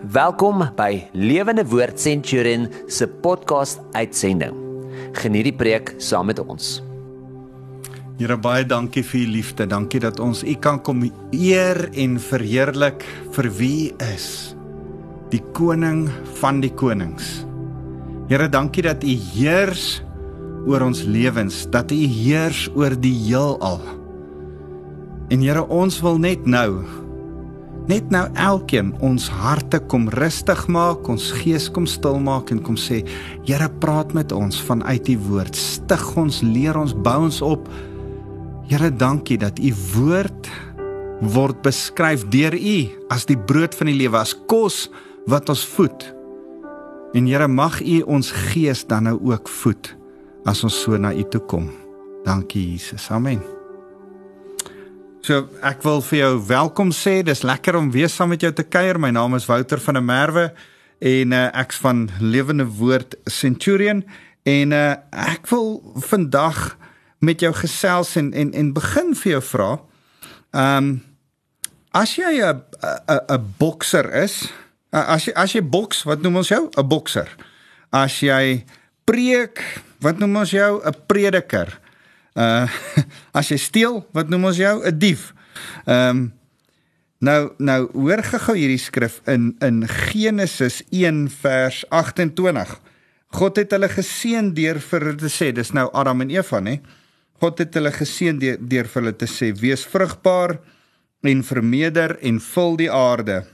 Welkom by Lewende Woord Centurion se podcast uitsending. Geniet die preek saam met ons. Here baie dankie vir u liefde. Dankie dat ons u kan kom eer en verheerlik vir wie u is. Die koning van die konings. Here dankie dat u heers oor ons lewens, dat u heers oor die heelal. En Here ons wil net nou net nou elkeen ons harte kom rustig maak, ons gees kom stil maak en kom sê, Here, praat met ons vanuit u woord. Stig ons, leer ons, bou ons op. Here, dankie dat u woord word beskryf deur u as die brood van die lewe, as kos wat ons voed. En Here, mag u ons gees dan nou ook voed as ons so na u toe kom. Dankie Jesus. Amen. So ek wil vir jou welkom sê. Dis lekker om weer saam met jou te kuier. My naam is Wouter van der Merwe en uh, ek's van Lewende Woord Centurion en uh, ek wil vandag met jou gesels en en en begin vir jou vra. Ehm um, as jy 'n 'n 'n bokser is, as jy as jy boks, wat noem ons jou? 'n Bokser. As jy preek, wat noem ons jou? 'n Prediker. Uh as jy steel, wat noem ons jou 'n dief. Ehm um, nou nou hoor gou hierdie skrif in in Genesis 1 vers 28. God het hulle geseën deur vir hulle te sê, dis nou Adam en Eva, nê? God het hulle geseën deur, deur vir hulle te sê: "Wees vrugbaar en vermeerder en vul die aarde.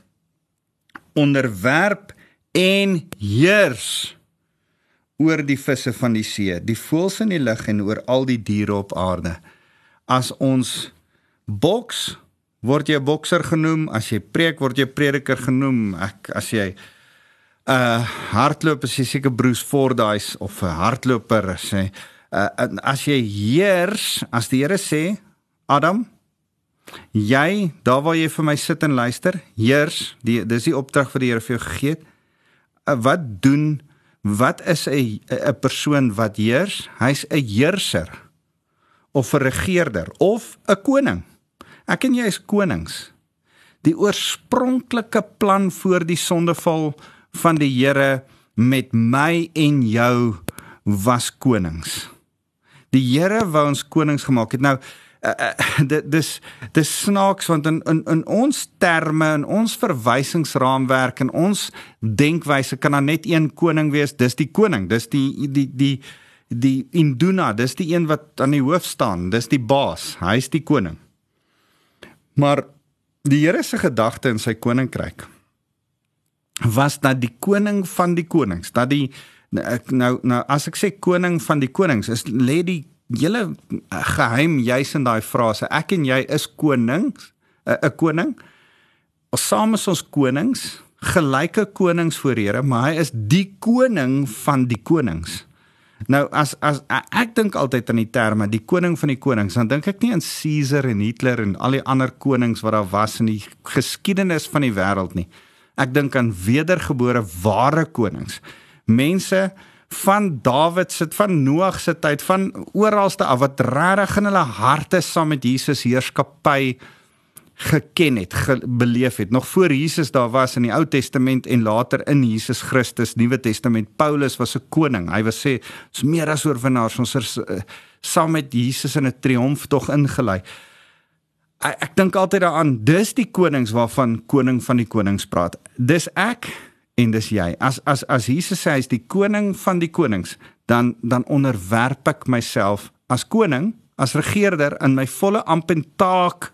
Onderwerp en heers." Oor die visse van die see, die voëls in die lug en oor al die diere op aarde. As ons boks word jy bokser genoem, as jy preek word jy prediker genoem. Ek as jy 'n uh, hardloop as jy seker Bruce Fordyce of 'n hardloper sê, uh, as jy heers, as die Here sê, Adam, jy daar waar jy vir my sit en luister, heers, die dis die opdrag wat die Here vir jou gegee het. Uh, wat doen Wat is 'n 'n persoon wat heers? Hy's 'n heerser of 'n regerder of 'n koning. Ek en jy is konings. Die oorspronklike plan voor die sondeval van die Here met my en jou was konings. Die Here wou ons konings gemaak het. Nou uh, dit dis dis snaaks want in in in ons terme en ons verwysingsraamwerk en ons denkwyse kan daar net een koning wees dis die koning dis die die die die induna dis die een wat aan die hoof staan dis die baas hy's die koning. Maar die Here se gedagte in sy koninkryk was dat die koning van die konings dat die nou nou as ek sê koning van die konings is lê die julle geheim juis in daai frase ek en jy is konings 'n koning. Ons saam is ons konings gelyke konings voor Here maar hy is die koning van die konings. Nou as as ek dink altyd aan die terme die koning van die konings dan dink ek nie aan Caesar en Hitler en al die ander konings wat daar was in die geskiedenis van die wêreld nie. Ek dink aan wedergebore ware konings. Mense van Dawid se van Noag se tyd van oralste af wat regtig in hulle harte saam met Jesus heerskappy geken het, beleef het. Nog voor Jesus daar was in die Ou Testament en later in Jesus Christus Nuwe Testament. Paulus was 'n koning. Hy was sê ons meer as oorwinnaars. Ons is uh, saam met Jesus in 'n triomftog ingelei. Ek, ek dink altyd daaraan, dis die konings waarvan koning van die konings praat. Dis ek en dis jy. As as as Jesus sê hy's die koning van die konings, dan dan onderwerp ek myself as koning, as regerder in my volle amp en taak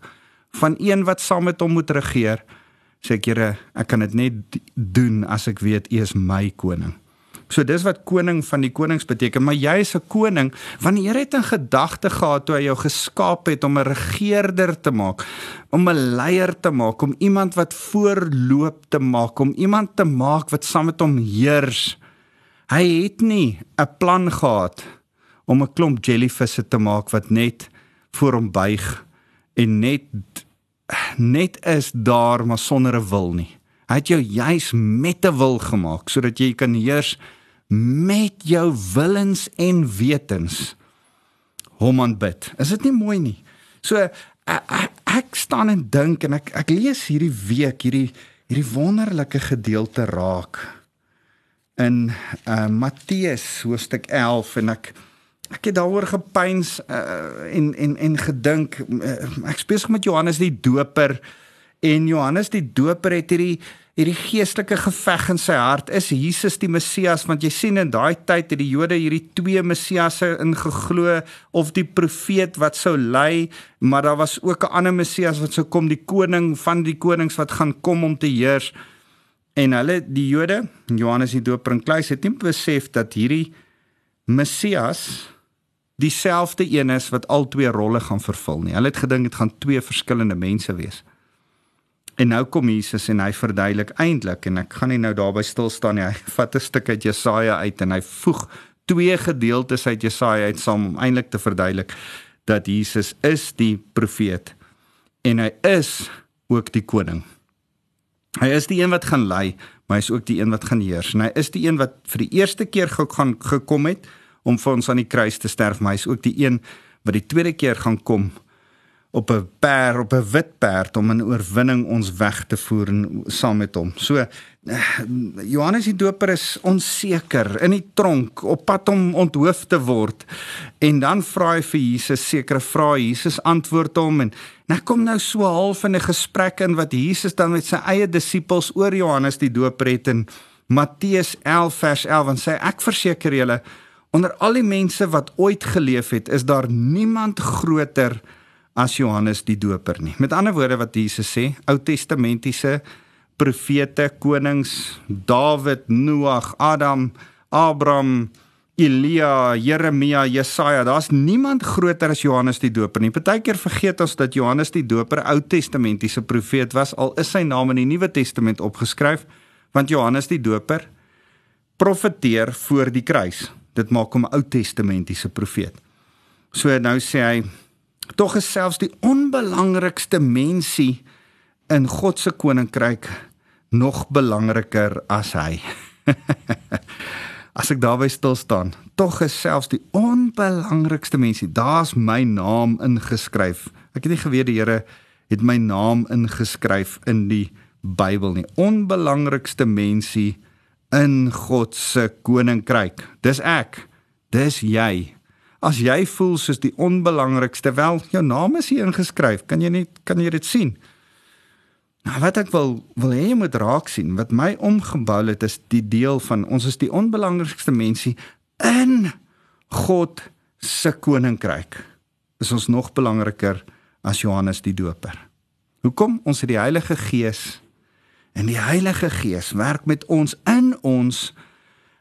van een wat saam met hom moet regeer. Sê ek Here, ek kan dit net doen as ek weet U is my koning. So dis wat koning van die konings beteken, maar jy is 'n koning want die Here het 'n gedagte gehad toe hy jou geskaap het om 'n regerder te maak, om 'n leier te maak, om iemand wat voorloop te maak, om iemand te maak wat saam met hom heers. Hy het nie 'n plan gehad om 'n klomp jellyvisse te maak wat net voor hom buig en net net is daar maar sonder 'n wil nie. Hy het jou juis met 'n wil gemaak sodat jy kan heers met jou willens en wetens hom aanbid. Is dit nie mooi nie? So ek, ek, ek staan en dink en ek ek lees hierdie week hierdie hierdie wonderlike gedeelte raak in uh Matteus hoofstuk 11 en ek ek het daaroor gepeins uh, en en en gedink uh, ek besig met Johannes die Doper en Johannes die Doper het hierdie hierdie geestelike geveg in sy hart is Jesus die Messias want jy sien in daai tyd het die Jode hierdie twee Messiasse ingeglo of die profeet wat sou lei maar daar was ook 'n ander Messias wat sou kom die koning van die konings wat gaan kom om te heers. En hulle die Jode Johannes die Doper en Kluis het nie besef dat hierdie Messias dieselfde een is wat al twee rolle gaan vervul nie. Hulle het gedink dit gaan twee verskillende mense wees En nou kom Jesus en hy verduidelik eintlik en ek gaan nie nou daarby stil staan nie. Hy vat 'n stuk uit Jesaja uit en hy voeg twee gedeeltes uit Jesaja uit saam om eintlik te verduidelik dat Jesus is die profeet en hy is ook die koning. Hy is die een wat gaan lei, maar hy is ook die een wat gaan heers. En hy is die een wat vir die eerste keer gaan gekom het om vir ons aan die kruis te sterf, maar hy is ook die een wat die tweede keer gaan kom op 'n perd op 'n wit perd om 'n oorwinning ons weg te voer en saam met hom. So eh, Johannes die Doper is onseker in die tronk op pad om onthoof te word en dan vra hy vir Jesus sekere vrae. Jesus antwoord hom en nou kom nou so half in 'n gesprek in wat Jesus dan met sy eie disippels oor Johannes die Doper het in Matteus 11 vers 11 en sê ek verseker julle onder al die mense wat ooit geleef het is daar niemand groter as Johannes die Doper nie. Met ander woorde wat Jesus sê, Ou Testamentiese profete, konings, Dawid, Noag, Adam, Abraham, Elia, Jeremia, Jesaja, daar's niemand groter as Johannes die Doper nie. Partykeer vergeet ons dat Johannes die Doper Ou Testamentiese profeet was al is sy naam in die Nuwe Testament opgeskryf, want Johannes die Doper profeteer voor die kruis. Dit maak hom Ou Testamentiese profeet. So nou sê hy Tog is selfs die onbelangrikste mensie in God se koninkryk nog belangriker as hy. as ek daarby stil staan, tog is selfs die onbelangrikste mensie, daar's my naam ingeskryf. Ek het nie geweet die Here het my naam ingeskryf in die Bybel nie. Onbelangrikste mensie in God se koninkryk. Dis ek. Dis jy. As jy voel soos die onbelangrikste, wel, jou naam is hier ingeskryf. Kan jy net kan jy dit sien? Nou wat ek wil wil hê jy moet raak sien, wat my omgebou het is die deel van ons is die onbelangrikste mensie in God se koninkryk. Is ons nog belangriker as Johannes die Doper? Hoekom? Ons het die Heilige Gees en die Heilige Gees werk met ons in ons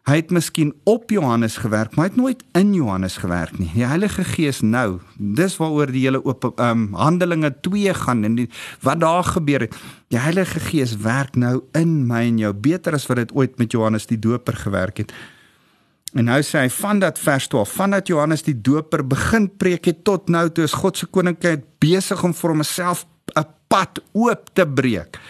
Hy het miskien op Johannes gewerk, maar hy het nooit in Johannes gewerk nie. Die Heilige Gees nou, dis waaroor die hele op ehm um, Handelinge 2 gaan en die, wat daar gebeur het. Die Heilige Gees werk nou in my en jou beter as wat dit ooit met Johannes die Doper gewerk het. En nou sê hy van dat vers 12, van dat Johannes die Doper begin preek het tot nou toe is God se koninkryk besig om vir homself 'n pad oop te breek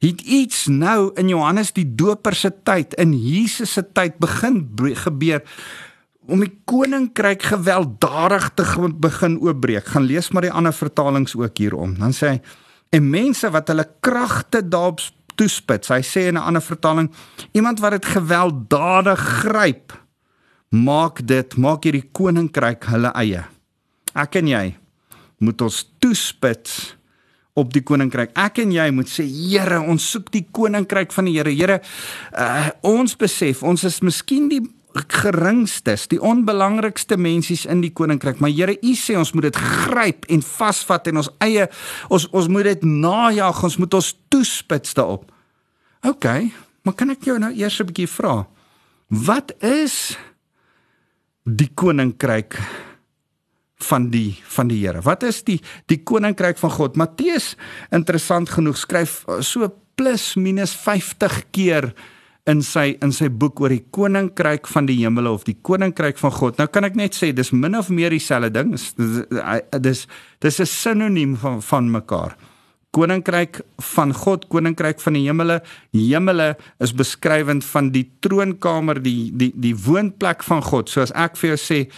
het iets nou in Johannes die Doper se tyd in Jesus se tyd begin gebeur om die koninkryk gewelddadig te begin oopbreek. Gaan lees maar die ander vertalings ook hierom. Dan sê hy en mense wat hulle kragte daarop toespits. Hy sê in 'n ander vertaling iemand wat dit gewelddadig gryp maak dit maak hierdie koninkryk hulle eie. Ek en jy moet ons toespits op die koninkryk. Ek en jy moet sê, Here, ons soek die koninkryk van die Here. Here, uh, ons besef ons is miskien die geringstes, die onbelangrikste mensies in die koninkryk, maar Here, U sê ons moet dit gryp en vasvat en ons eie ons ons moet dit najag, ons moet ons toespits daarop. OK, maar kan ek jou nou eers 'n bietjie vra? Wat is die koninkryk van die van die Here. Wat is die die koninkryk van God? Matteus interessant genoeg skryf uh, so plus minus 50 keer in sy in sy boek oor die koninkryk van die hemele of die koninkryk van God. Nou kan ek net sê dis min of meer dieselfde ding. Dis dis dis 'n sinoniem van van mekaar. Koninkryk van God, koninkryk van die hemele. Hemele is beskrywend van die troonkamer, die die die woonplek van God. So as ek vir jou sê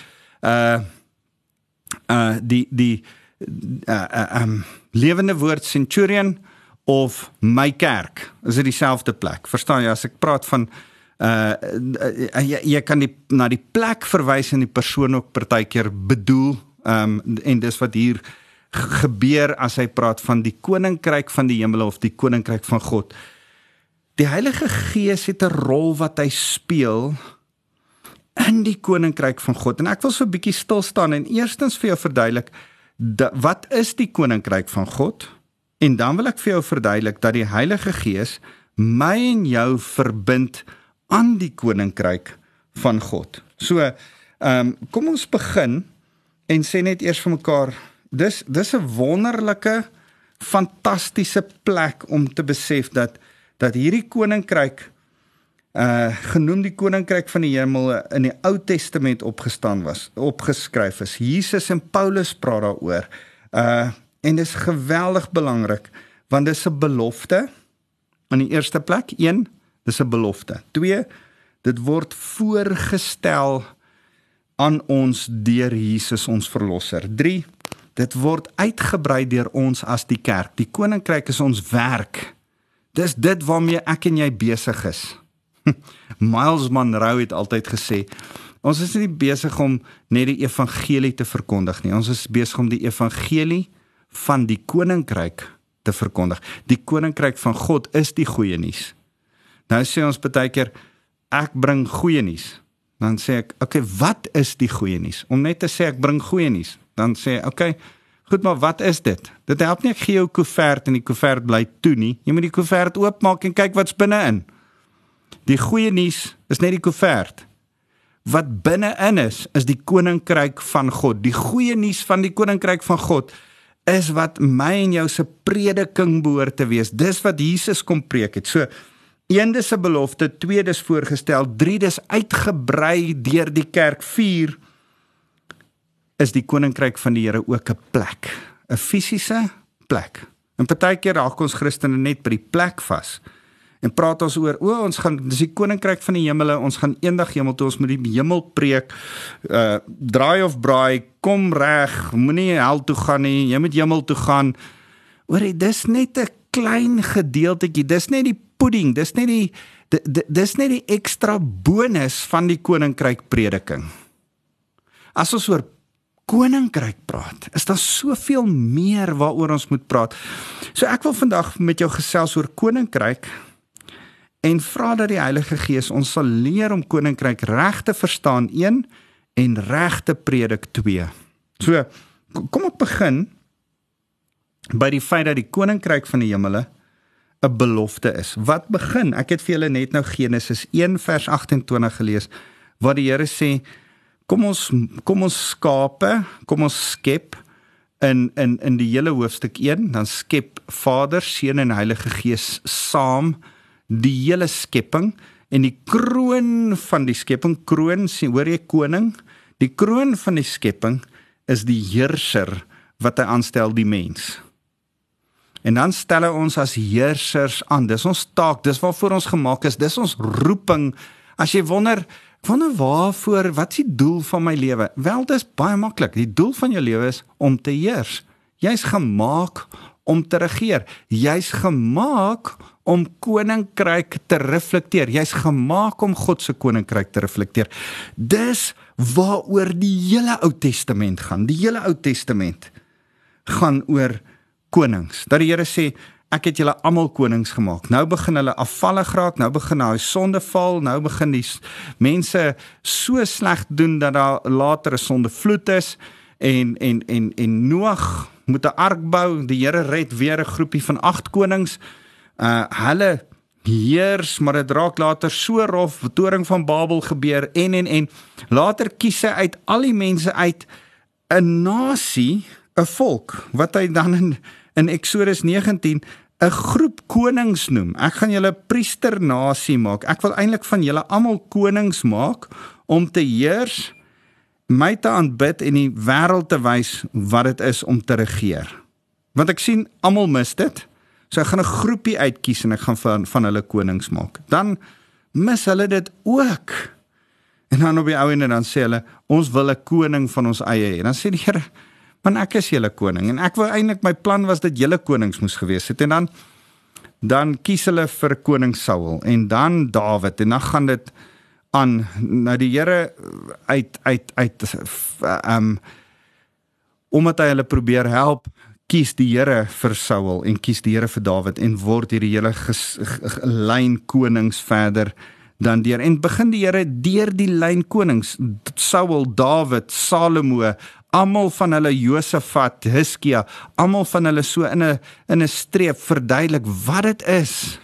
uh uh die die uh, uh um lewende woord centurion of my kerk? Is dit dieselfde plek? Verstaan jy as ek praat van uh, uh jy, jy kan die na die plek verwys en die persoon ook partykeer bedoel um en dis wat hier gebeur as hy praat van die koninkryk van die hemel of die koninkryk van God. Die Heilige Gees het 'n rol wat hy speel in die koninkryk van God. En ek wil so 'n bietjie stil staan en eerstens vir jou verduidelik wat is die koninkryk van God? En dan wil ek vir jou verduidelik dat die Heilige Gees my en jou verbind aan die koninkryk van God. So, ehm um, kom ons begin en sê net eers vir mekaar dis dis 'n wonderlike fantastiese plek om te besef dat dat hierdie koninkryk uh genoem die koninkryk van die hemel in die Ou Testament opgestaan was, opgeskryf is. Jesus en Paulus praat daaroor. Uh en dis geweldig belangrik want dis 'n belofte in die eerste plek. 1, dis 'n belofte. 2, dit word voorgestel aan ons deur Jesus ons verlosser. 3, dit word uitgebrei deur ons as die kerk. Die koninkryk is ons werk. Dis dit waarmee ek en jy besig is. Miles Monroe het altyd gesê ons is nie besig om net die evangelie te verkondig nie. Ons is besig om die evangelie van die koninkryk te verkondig. Die koninkryk van God is die goeie nuus. Nou sê ons baie keer ek bring goeie nuus. Dan sê ek, "Oké, okay, wat is die goeie nuus?" Om net te sê ek bring goeie nuus, dan sê ek, "Oké, okay, goed, maar wat is dit?" Dit help nie ek gee jou koevert en die koevert bly toe nie. Jy moet die koevert oopmaak en kyk wat's binne-in. Die goeie nuus is net die koevert. Wat binne-in is, is die koninkryk van God. Die goeie nuus van die koninkryk van God is wat my en jou se prediking behoort te wees. Dis wat Jesus kom preek het. So een dis 'n belofte, twee dis voorgestel, drie dis uitgebrei deur die kerk, vier is die koninkryk van die Here ook 'n plek, 'n fisiese plek. En partykeer raak ons Christene net by die plek vas en praat ons oor o ons gaan dis die koninkryk van die hemele ons gaan eendag hemel toe ons moet die hemel preek. Uh draai of braai kom reg moenie hel toe gaan nie jy moet hemel toe gaan. Oor dis net 'n klein gedeeltjie dis net die pudding dis net die dis net die ekstra bonus van die koninkryk prediking. As ons oor koninkryk praat is daar soveel meer waaroor ons moet praat. So ek wil vandag met jou gesels oor koninkryk en vra dat die Heilige Gees ons sal leer om koninkryk reg te verstaan 1 en reg te predik 2. So kom ek begin by die feit dat die koninkryk van die hemele 'n belofte is. Wat begin? Ek het vir julle net nou Genesis 1 vers 28 gelees waar die Here sê kom ons kom ons skape, kom ons skep in in in die hele hoofstuk 1 dan skep Vader, Seun en Heilige Gees saam die hele skepping en die kroon van die skepping kroon sien hoor jy koning? Die kroon van die skepping is die heerser wat hy aanstel die mens. En dan stel hy ons as heersers aan. Dis ons taak dis waarvoor ons gemaak is dis ons roeping. As jy wonder wonder waarvoor wat is die doel van my lewe? Wel dis baie maklik. Die doel van jou lewe is om te heers. Jy's gemaak om te regeer. Jy's gemaak om koninkryk te reflekteer. Jy's gemaak om God se koninkryk te reflekteer. Dis waaroor die hele Ou Testament gaan. Die hele Ou Testament gaan oor konings. Dat die Here sê ek het julle almal konings gemaak. Nou begin hulle afvallig raak, nou begin daai sondeval, nou begin die mense so sleg doen dat daar later 'n sondevloed is en en en en Noag moet 'n ark bou. Die Here red weer 'n groepie van 8 konings uh hulle heers maar dit raak later so rof toring van Babel gebeur en en en. Later kies hy uit al die mense uit 'n nasie 'n volk wat hy dan in in Eksodus 19 'n groep konings noem. Ek gaan julle priester nasie maak. Ek wil eintlik van julle almal konings maak om te heers my te aanbid en die wêreld te wys wat dit is om te regeer. Want ek sien almal mis dit So ek gaan 'n groepie uitkies en ek gaan van van hulle konings maak. Dan mis hulle dit ook. En dan op die ou en dan sê hulle ons wil 'n koning van ons eie hê. Dan sê die Here, "Man ek is julle koning." En ek wou eintlik my plan was dat julle konings moes gewees het. En dan dan kies hulle vir koning Saul en dan Dawid en dan gaan dit aan nou die Here uit uit uit ehm um, omdat hy hulle probeer help kies die Here vir Saul en kies die Here vir Dawid en word hierdie hele lyn konings verder dan deur. En begin die Here deur die lyn konings Saul, Dawid, Salomo, almal van hulle Josafat, Hiskia, almal van hulle so in 'n in 'n streep verduidelik wat dit is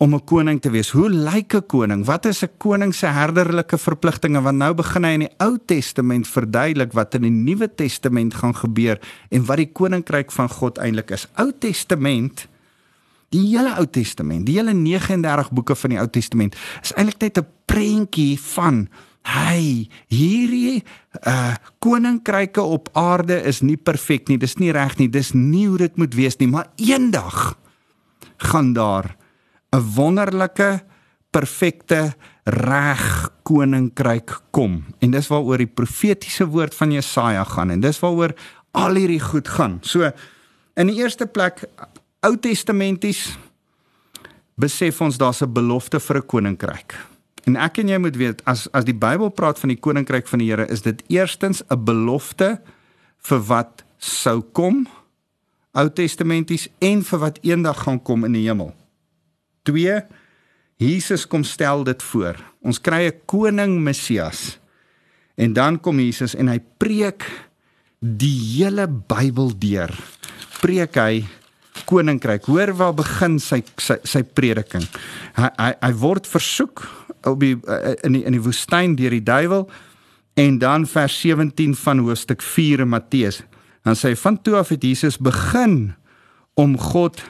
om 'n koning te wees. Hoe lyk 'n koning? Wat is 'n koning se herderlike verpligtinge? Want nou begin hy in die Ou Testament verduidelik wat in die Nuwe Testament gaan gebeur en wat die koninkryk van God eintlik is. Ou Testament Die hele Ou Testament, die hele 39 boeke van die Ou Testament is eintlik net 'n prentjie van hy hierdie uh koninkryke op aarde is nie perfek nie. Dis nie reg nie. Dis nie hoe dit moet wees nie, maar eendag gaan daar 'n wonderlike perfekte reg koninkryk kom. En dis waaroor die profetiese woord van Jesaja gaan en dis waaroor al hierdie goed gaan. So in die eerste plek Ou Testamenties besef ons daar's 'n belofte vir 'n koninkryk. En ek en jy moet weet as as die Bybel praat van die koninkryk van die Here, is dit eerstens 'n belofte vir wat sou kom Ou Testamenties en vir wat eendag gaan kom in die hemel. 2 Jesus kom stel dit voor. Ons kry 'n koning Messias. En dan kom Jesus en hy preek die hele Bybel deur. Preek hy koninkryk. Hoor waar begin sy sy, sy prediking. Hy, hy hy word versoek op die in die in die woestyn deur die duiwel en dan vers 17 van hoofstuk 4 in Matteus. Dan sê hy van toe af het Jesus begin om God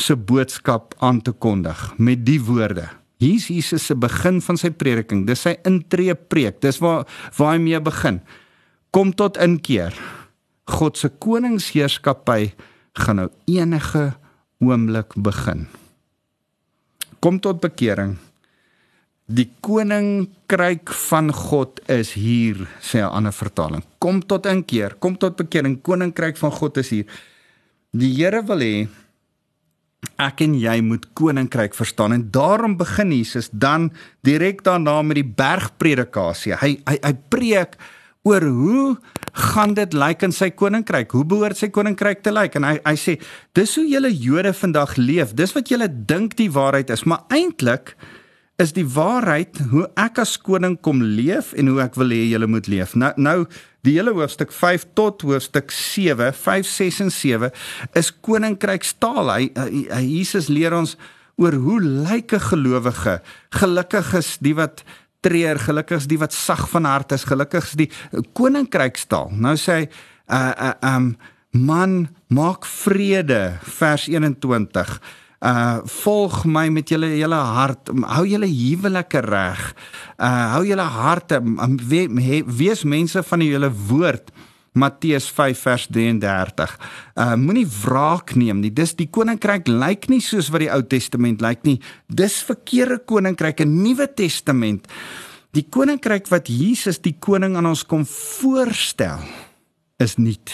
se boodskap aan te kondig met die woorde. Hier's Jesus se begin van sy prediking. Dis sy intree preek. Dis waar waar hy mee begin. Kom tot inkeer. God se koningsheerskappy gaan nou enige oomblik begin. Kom tot bekering. Die koninkryk van God is hier, sê 'n ander vertaling. Kom tot inkeer, kom tot bekering. Koninkryk van God is hier. Die Here wil hê ek en jy moet koninkryk verstaan en daarom begin Jesus dan direk daarna met die bergpredikasie. Hy hy hy preek oor hoe gaan dit lyk in sy koninkryk? Hoe behoort sy koninkryk te lyk? En hy hy sê dis hoe julle Jode vandag leef. Dis wat julle dink die waarheid is, maar eintlik is die waarheid hoe ek as koning kom leef en hoe ek wil hê julle moet leef. Nou nou die hele hoofstuk 5 tot hoofstuk 7, 5, 6 en 7 is koninkrykstaal. Hy, hy, hy Jesus leer ons oor hoe lyk 'n gelowige? Gelukkig is die wat treur, gelukkig is die wat sag van hart is, gelukkig is die koninkrykstaal. Nou sê hy uh uh um man maak vrede vers 21 uh volg my met julle hele hart. Hou julle huwelike reg. Uh hou julle harte um, we, wees mense van julle woord. Matteus 5 vers 33 uh moenie wraak neem nie. Dis die koninkryk lyk nie soos wat die Ou Testament lyk nie. Dis verkeerde koninkryk in Nuwe Testament. Die koninkryk wat Jesus die koning aan ons kom voorstel is nuut.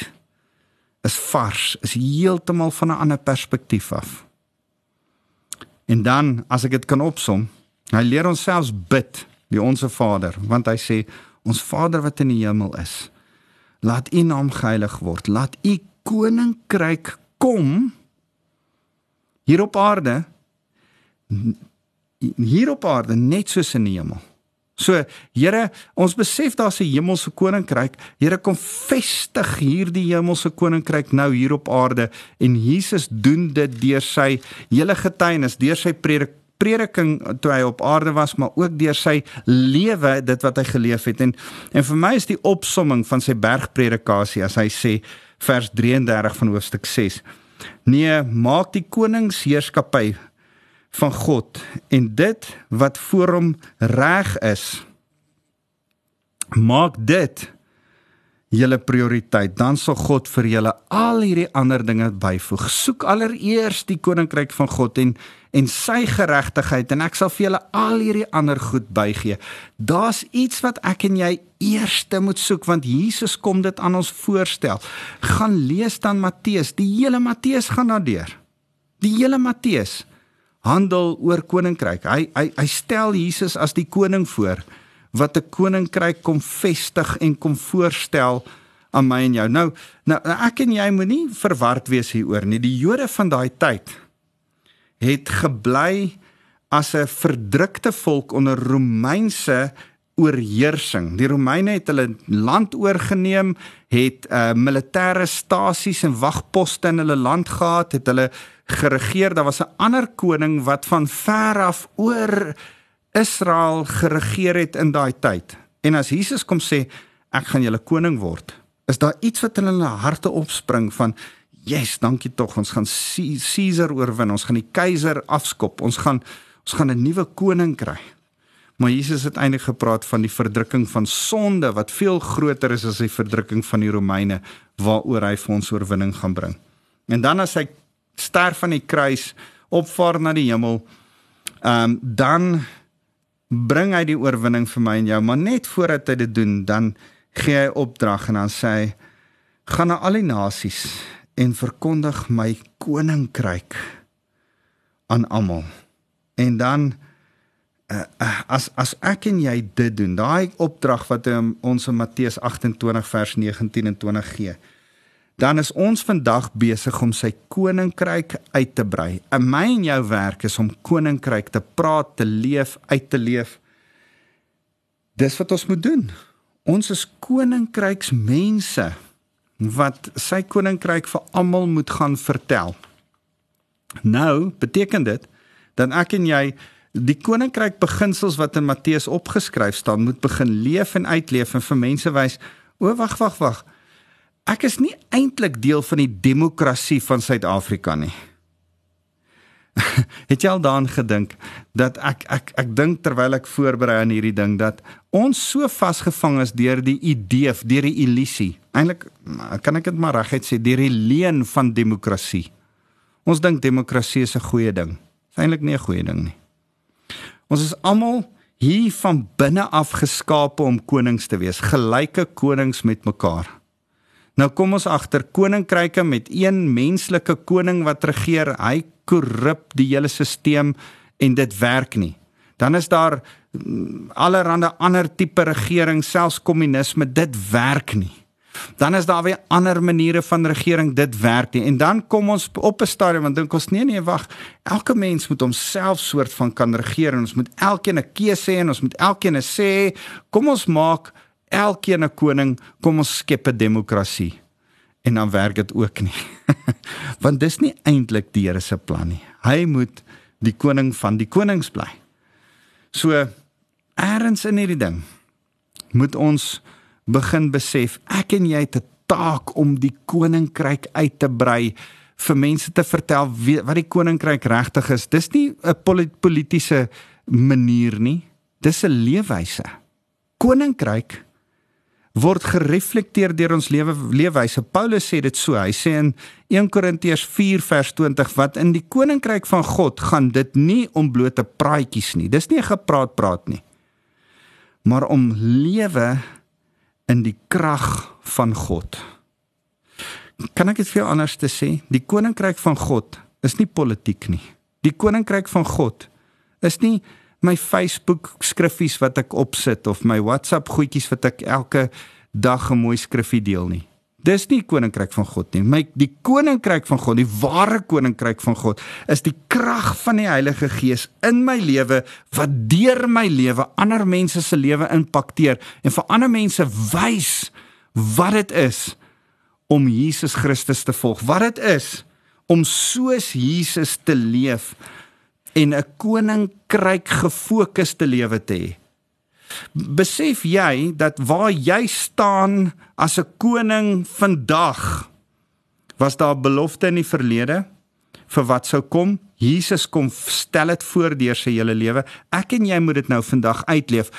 Is vars. Is heeltemal van 'n ander perspektief af En dan as ek dit kan opsom, hy leer ons selfs bid, die onsse Vader, want hy sê ons Vader wat in die hemel is, laat U naam geheilig word, laat U koninkryk kom hier op aarde hier op aarde net soos in die hemel. So, Here, ons besef daar's 'n hemelse koninkryk. Here kom vestig hierdie hemelse koninkryk nou hier op aarde en Jesus doen dit deur sy hele getuienis, deur sy predik prediking toe hy op aarde was, maar ook deur sy lewe, dit wat hy geleef het. En en vir my is die opsomming van sy bergpredikasie as hy sê vers 33 van hoofstuk 6. Nee, maak die koningsheerskappy van God en dit wat voor hom reg is maak dit julle prioriteit. Dan sal God vir julle al hierdie ander dinge byvoeg. Soek allereers die koninkryk van God en en sy geregtigheid en ek sal vir julle al hierdie ander goed bygee. Daar's iets wat ek en jy eerste moet soek want Jesus kom dit aan ons voorstel. Gaan lees dan Matteus. Die hele Matteus gaan daardeur. Die hele Matteus handel oor koninkryk. Hy hy hy stel Jesus as die koning voor wat 'n koninkryk kom vestig en kom voorstel aan my en jou. Nou, nou ek en jy moenie verward wees hieroor nie. Die Jode van daai tyd het gebly as 'n verdrukte volk onder Romeinse oorheersing. Die Romeine het hulle land oorgeneem, het uh militêre stasies en wagposte in hulle land gehad, het hulle geregeer. Daar was 'n ander koning wat van ver af oor Israel geregeer het in daai tyd. En as Jesus kom sê ek gaan julle koning word, is daar iets wat in hulle harte opspring van yes, dankie tog, ons gaan Caesar oorwin, ons gaan die keiser afskop, ons gaan ons gaan 'n nuwe koning kry. Maar Jesus het eintlik gepraat van die verdrukking van sonde wat veel groter is as die verdrukking van die Romeine waaroor hy vir ons oorwinning gaan bring. En dan as hy sterf aan die kruis, opvaar na die hemel, ehm um, dan bring hy die oorwinning vir my en jou, maar net voordat hy dit doen, dan gee hy opdrag en dan sê hy gaan na al die nasies en verkondig my koninkryk aan almal. En dan uh, as as ek en jy dit doen, daai opdrag wat um, ons in Matteus 28 vers 19 en 20 gee, dan is ons vandag besig om sy koninkryk uit te brei. En my en jou werk is om koninkryk te praat, te leef, uit te leef. Dis wat ons moet doen. Ons is koninkryksmense wat sy koninkryk vir almal moet gaan vertel. Nou, beteken dit dan ek en jy die koninkryk beginsels wat in Matteus opgeskryf staan moet begin leef en uitleef en vir mense wys o wag wag wag ek is nie eintlik deel van die demokrasie van Suid-Afrika nie. Het jy al daaraan gedink dat ek ek ek dink terwyl ek voorberei aan hierdie ding dat ons so vasgevang is deur die idee deur die illusie eintlik kan ek dit maar reguit sê deur die leuen van demokrasie. Ons dink demokrasie is 'n goeie ding. Is eintlik nie 'n goeie ding nie. Ons is almal hier van binne af geskape om konings te wees, gelyke konings met mekaar. Nou kom ons agter koninkryke met een menslike koning wat regeer, hy korrup die hele stelsel en dit werk nie. Dan is daar mm, allerlei ander tipe regering, selfs kommunisme, dit werk nie. Dan is daar weer ander maniere van regering dit werk nie. En dan kom ons op 'n stadium want dink ons nee nee wag elke mens moet homself soort van kan regeer en ons moet elkeen 'n keuse hê en ons moet elkeen sê kom ons maak elkeen 'n koning kom ons skep 'n demokrasie en dan werk dit ook nie want dis nie eintlik die Here se plan nie hy moet die koning van die konings bly so eers in hierdie ding moet ons begin besef ek en jy het 'n taak om die koninkryk uit te brei vir mense te vertel wat die koninkryk regtig is. Dis nie 'n politieke manier nie. Dis 'n leefwyse. Koninkryk word gereflekteer deur ons lewe leefwyse. Paulus sê dit so. Hy sê in 1 Korintiërs 4 vers 20 wat in die koninkryk van God gaan dit nie om blote praatjies nie. Dis nie 'n gepraat praat nie. Maar om lewe in die krag van God. Kan ek dit vir jou anders te sê? Die koninkryk van God is nie politiek nie. Die koninkryk van God is nie my Facebook skriffies wat ek opsit of my WhatsApp goedjies wat ek elke dag 'n mooi skriffie deel nie. Dis nie koninkryk van God nie. My die koninkryk van God, die ware koninkryk van God is die krag van die Heilige Gees in my lewe wat deur my lewe ander mense se lewe impakteer en vir ander mense wys wat dit is om Jesus Christus te volg. Wat dit is om soos Jesus te leef en 'n koninkryk gefokusde lewe te hê. Besef jy dat waar jy staan as 'n koning vandag was daar belofte in die verlede vir wat sou kom? Jesus kom stel dit voor deur sy hele lewe. Ek en jy moet dit nou vandag uitleef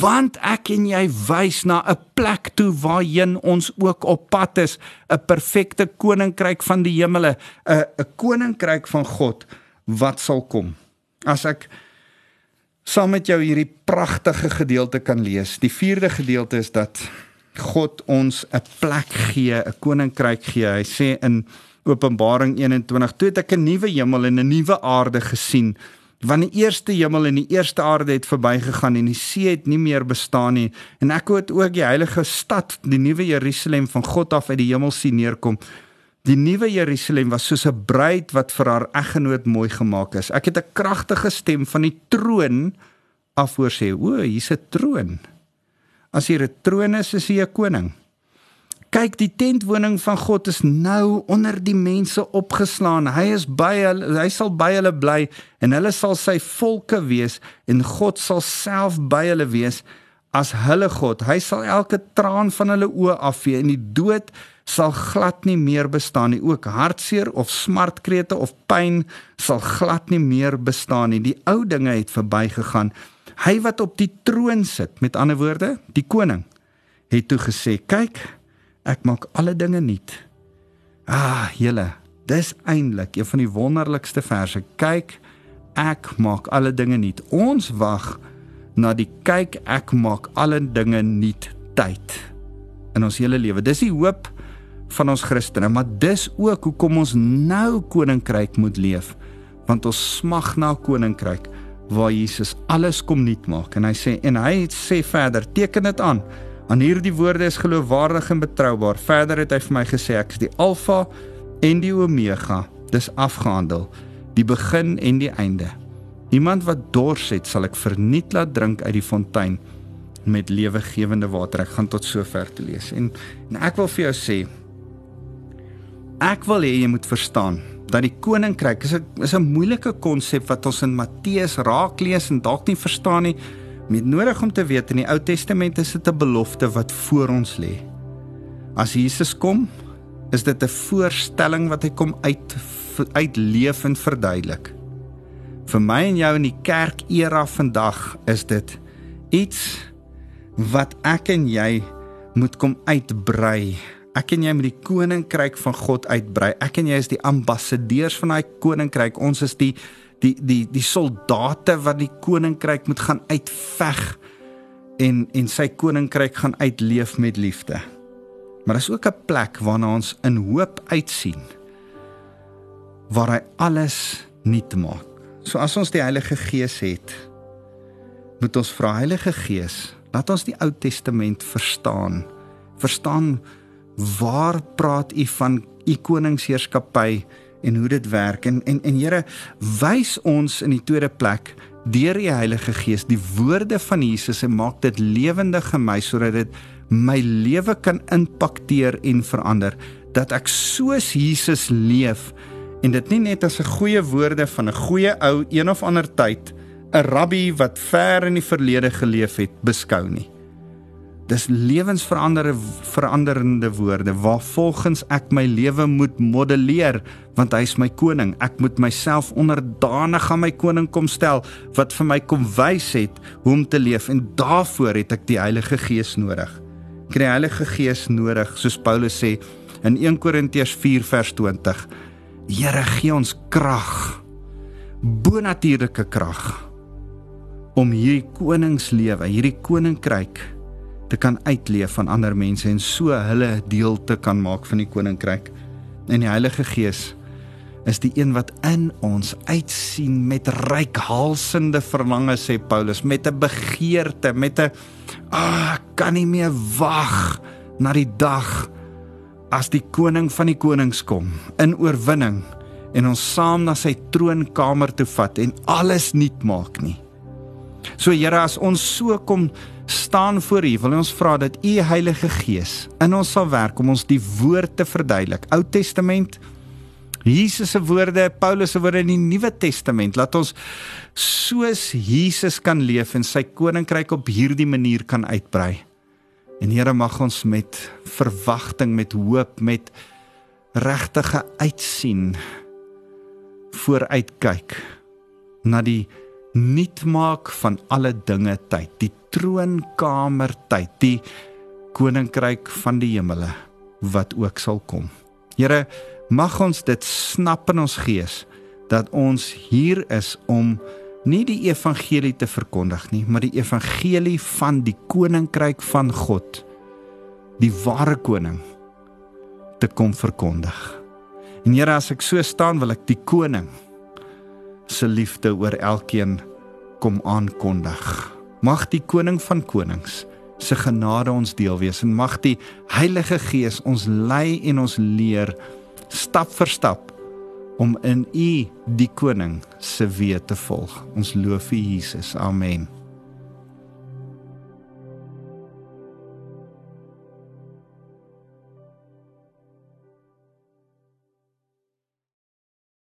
want ek en jy wys na 'n plek toe waarheen ons ook op pad is, 'n perfekte koninkryk van die hemele, 'n 'n koninkryk van God wat sal kom. As ek saam met jou hierdie pragtige gedeelte kan lees. Die vierde gedeelte is dat God ons 'n plek gee, 'n koninkryk gee. Hy sê in Openbaring 21. Toe het ek 'n nuwe hemel en 'n nuwe aarde gesien want die eerste hemel en die eerste aarde het verbygegaan en die see het nie meer bestaan nie en ek het ook die heilige stad die nuwe Jerusalem van God af uit die hemel sien neerkom die nuwe Jerusalem was soos 'n bruid wat vir haar eggenoot mooi gemaak is ek het 'n kragtige stem van die troon af hoor sê o hier's 'n troon as hier 'n troon is is hier 'n koning Kyk, die tentwoning van God is nou onder die mense opgeslaan. Hy is by hulle, hy sal by hulle bly en hulle sal sy volke wees en God sal self by hulle wees as hulle God. Hy sal elke traan van hulle oë afvee en die dood sal glad nie meer bestaan nie. Ook hartseer of smartkrete of pyn sal glad nie meer bestaan nie. Die ou dinge het verbygegaan. Hy wat op die troon sit, met ander woorde, die koning, het toe gesê: "Kyk, Ek maak alle dinge nuut. Ah, julle, dis eintlik een van die wonderlikste verse. Kyk, ek maak alle dinge nuut. Ons wag na die kyk ek maak alle dinge nuut tyd in ons hele lewe. Dis die hoop van ons Christene, maar dis ook hoekom ons nou koninkryk moet leef, want ons smag na koninkryk waar Jesus alles kom nuut maak en hy sê en hy sê verder teken dit aan Aan hierdie woorde is geloofwaardig en betroubaar. Verder het hy vir my gesê ek is die Alfa en die Omega. Dis afgehandel. Die begin en die einde. Iemand wat dors het, sal ek verniet laat drink uit die fontein met lewegewende water. Ek gaan tot sover te lees. En, en ek wil vir jou sê ek wil hê jy moet verstaan dat die koninkryk is 'n is 'n moeilike konsep wat ons in Matteus raak lees en dalk nie verstaan nie. Met nodig om te weet in die Ou Testament is dit 'n belofte wat voor ons lê. As Jesus kom, is dit 'n voorstelling wat hy kom uit uitleef en verduidelik. Vir my en jou in die kerk era vandag is dit iets wat ek en jy moet kom uitbrei. Ek en jy moet die koninkryk van God uitbrei. Ek en jy is die ambassadeurs van daai koninkryk. Ons is die die die die soldate wat die koninkryk moet gaan uitveg en en sy koninkryk gaan uitleef met liefde. Maar daar's ook 'n plek waarna ons in hoop uitsien waar hy alles nuut maak. So as ons die Heilige Gees het, moet ons vra Heilige Gees, laat ons die Ou Testament verstaan. Verstaan waar praat u van u koningsheerskappy? en hoe dit werk en en en Here wys ons in die tweede plek deur die Heilige Gees die woorde van Jesus en maak dit lewendig in my sodat dit my lewe kan impakteer en verander dat ek soos Jesus leef en dit nie net as 'n goeie woorde van 'n goeie ou een of ander tyd 'n rabbi wat ver in die verlede geleef het beskou nie Dis lewensveranderende veranderende woorde waar volgens ek my lewe moet modelleer want hy is my koning. Ek moet myself onderdanig aan my koning kom stel wat vir my kom wys het hoe om te leef en daarvoor het ek die Heilige Gees nodig. Ek het die Heilige Gees nodig soos Paulus sê in 1 Korintiërs 4 vers 20. Here gee ons krag. Bonatuurlike krag om hierdie koningslewe, hierdie koninkryk te kan uitleef aan ander mense en so hulle deel te kan maak van die koninkryk. En die Heilige Gees is die een wat in ons uitsien met rykhalsende verlange sê Paulus met 'n begeerte met 'n ah kan nie meer wag na die dag as die koning van die konings kom in oorwinning en ons saam na sy troonkamer toe vat en alles nuut maak nie. So Here as ons so kom staan voor U, wil ons vra dat U Heilige Gees in ons sal werk om ons die woord te verduidelik. Ou Testament Jesus se woorde, Paulus se woorde in die Nuwe Testament, laat ons soos Jesus kan leef en sy koninkryk op hierdie manier kan uitbrei. En Here mag ons met verwagting, met hoop, met regtige uitsien vooruitkyk na die nuut maak van alle dinge tyd, die troonkamer tyd, die koninkryk van die hemele wat ook sal kom. Here, mag ons dit snap in ons gees dat ons hier is om nie die evangelie te verkondig nie, maar die evangelie van die koninkryk van God, die ware koning te kom verkondig. En Here, as ek so staan, wil ek die koning se liefde oor elkeen kom aankondig. Mag die koning van konings se genade ons deel wees en mag die Heilige Gees ons lei en ons leer stap vir stap om in U die koning se weë te volg. Ons loof U Jesus. Amen.